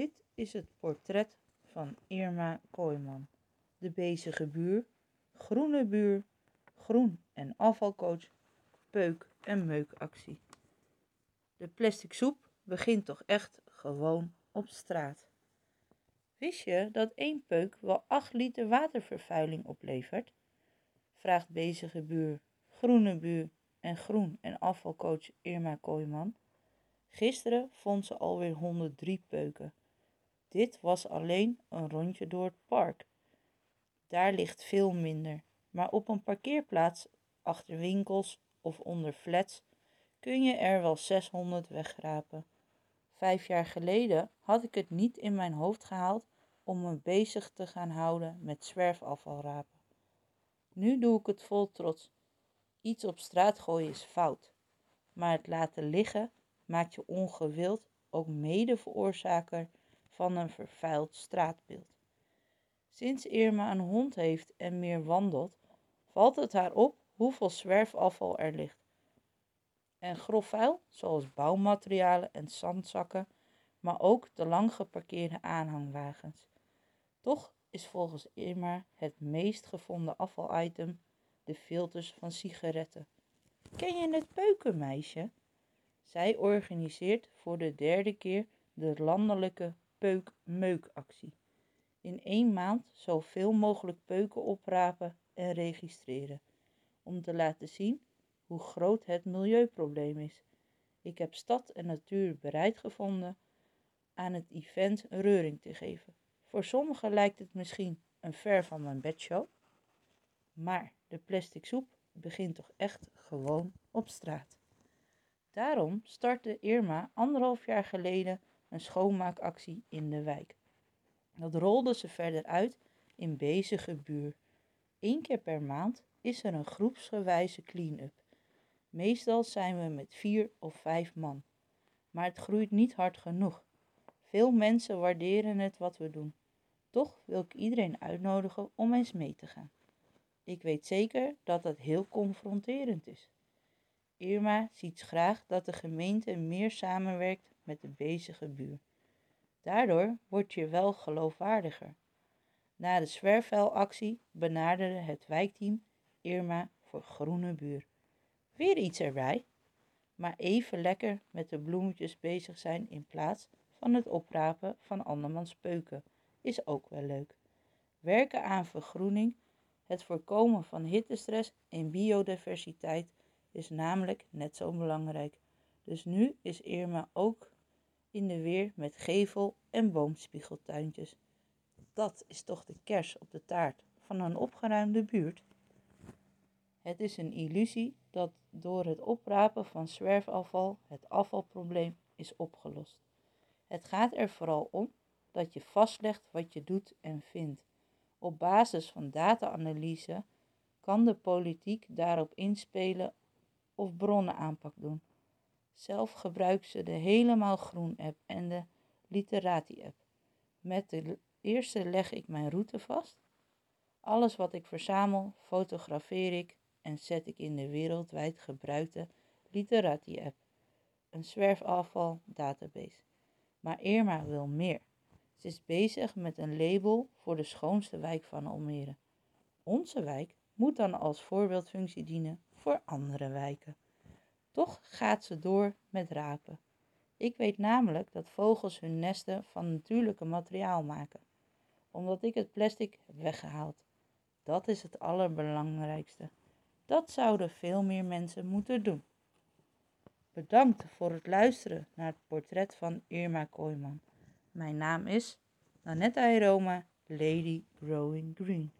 Dit is het portret van Irma Kooijman, de bezige buur, groene buur, groen- en afvalcoach, peuk- en meukactie. De plastic soep begint toch echt gewoon op straat. Wist je dat één peuk wel 8 liter watervervuiling oplevert? Vraagt bezige buur, groene buur en groen- en afvalcoach Irma Kooijman. Gisteren vond ze alweer 103 peuken. Dit was alleen een rondje door het park. Daar ligt veel minder, maar op een parkeerplaats achter winkels of onder flats kun je er wel 600 wegrapen. Vijf jaar geleden had ik het niet in mijn hoofd gehaald om me bezig te gaan houden met zwerfafvalrapen. Nu doe ik het vol trots. Iets op straat gooien is fout, maar het laten liggen maakt je ongewild ook mede veroorzaker van een vervuild straatbeeld. Sinds Irma een hond heeft en meer wandelt, valt het haar op hoeveel zwerfafval er ligt. En grof vuil, zoals bouwmaterialen en zandzakken, maar ook de lang geparkeerde aanhangwagens. Toch is volgens Irma het meest gevonden afvalitem de filters van sigaretten. Ken je het peukenmeisje? Zij organiseert voor de derde keer de landelijke peuk-meukactie. In één maand zoveel mogelijk peuken oprapen en registreren. Om te laten zien hoe groot het milieuprobleem is. Ik heb stad en natuur bereid gevonden aan het event reuring te geven. Voor sommigen lijkt het misschien een ver van mijn bedshow. Maar de plastic soep begint toch echt gewoon op straat. Daarom startte Irma anderhalf jaar geleden een schoonmaakactie in de wijk. Dat rolde ze verder uit in bezige buur. Eén keer per maand is er een groepsgewijze clean-up. Meestal zijn we met vier of vijf man. Maar het groeit niet hard genoeg. Veel mensen waarderen het wat we doen. Toch wil ik iedereen uitnodigen om eens mee te gaan. Ik weet zeker dat dat heel confronterend is. Irma ziet graag dat de gemeente meer samenwerkt met de bezige buur. Daardoor word je wel geloofwaardiger. Na de zwerfvuilactie benaderde het wijkteam Irma voor Groene Buur. Weer iets erbij, maar even lekker met de bloemetjes bezig zijn in plaats van het oprapen van andermans peuken is ook wel leuk. Werken aan vergroening, het voorkomen van hittestress en biodiversiteit is namelijk net zo belangrijk. Dus nu is Irma ook in de weer met gevel- en boomspiegeltuintjes. Dat is toch de kers op de taart van een opgeruimde buurt? Het is een illusie dat door het oprapen van zwerfafval het afvalprobleem is opgelost. Het gaat er vooral om dat je vastlegt wat je doet en vindt. Op basis van data-analyse kan de politiek daarop inspelen of bronnenaanpak doen. Zelf gebruikt ze de Helemaal Groen app en de Literati app. Met de eerste leg ik mijn route vast. Alles wat ik verzamel, fotografeer ik en zet ik in de wereldwijd gebruikte Literati app, een zwerfafval database. Maar Irma wil meer. Ze is bezig met een label voor de schoonste wijk van Almere. Onze wijk moet dan als voorbeeldfunctie dienen voor andere wijken. Toch gaat ze door met rapen. Ik weet namelijk dat vogels hun nesten van natuurlijke materiaal maken, omdat ik het plastic heb weggehaald. Dat is het allerbelangrijkste. Dat zouden veel meer mensen moeten doen. Bedankt voor het luisteren naar het portret van Irma Kooijman. Mijn naam is Nanette Airoma, Lady Growing Green.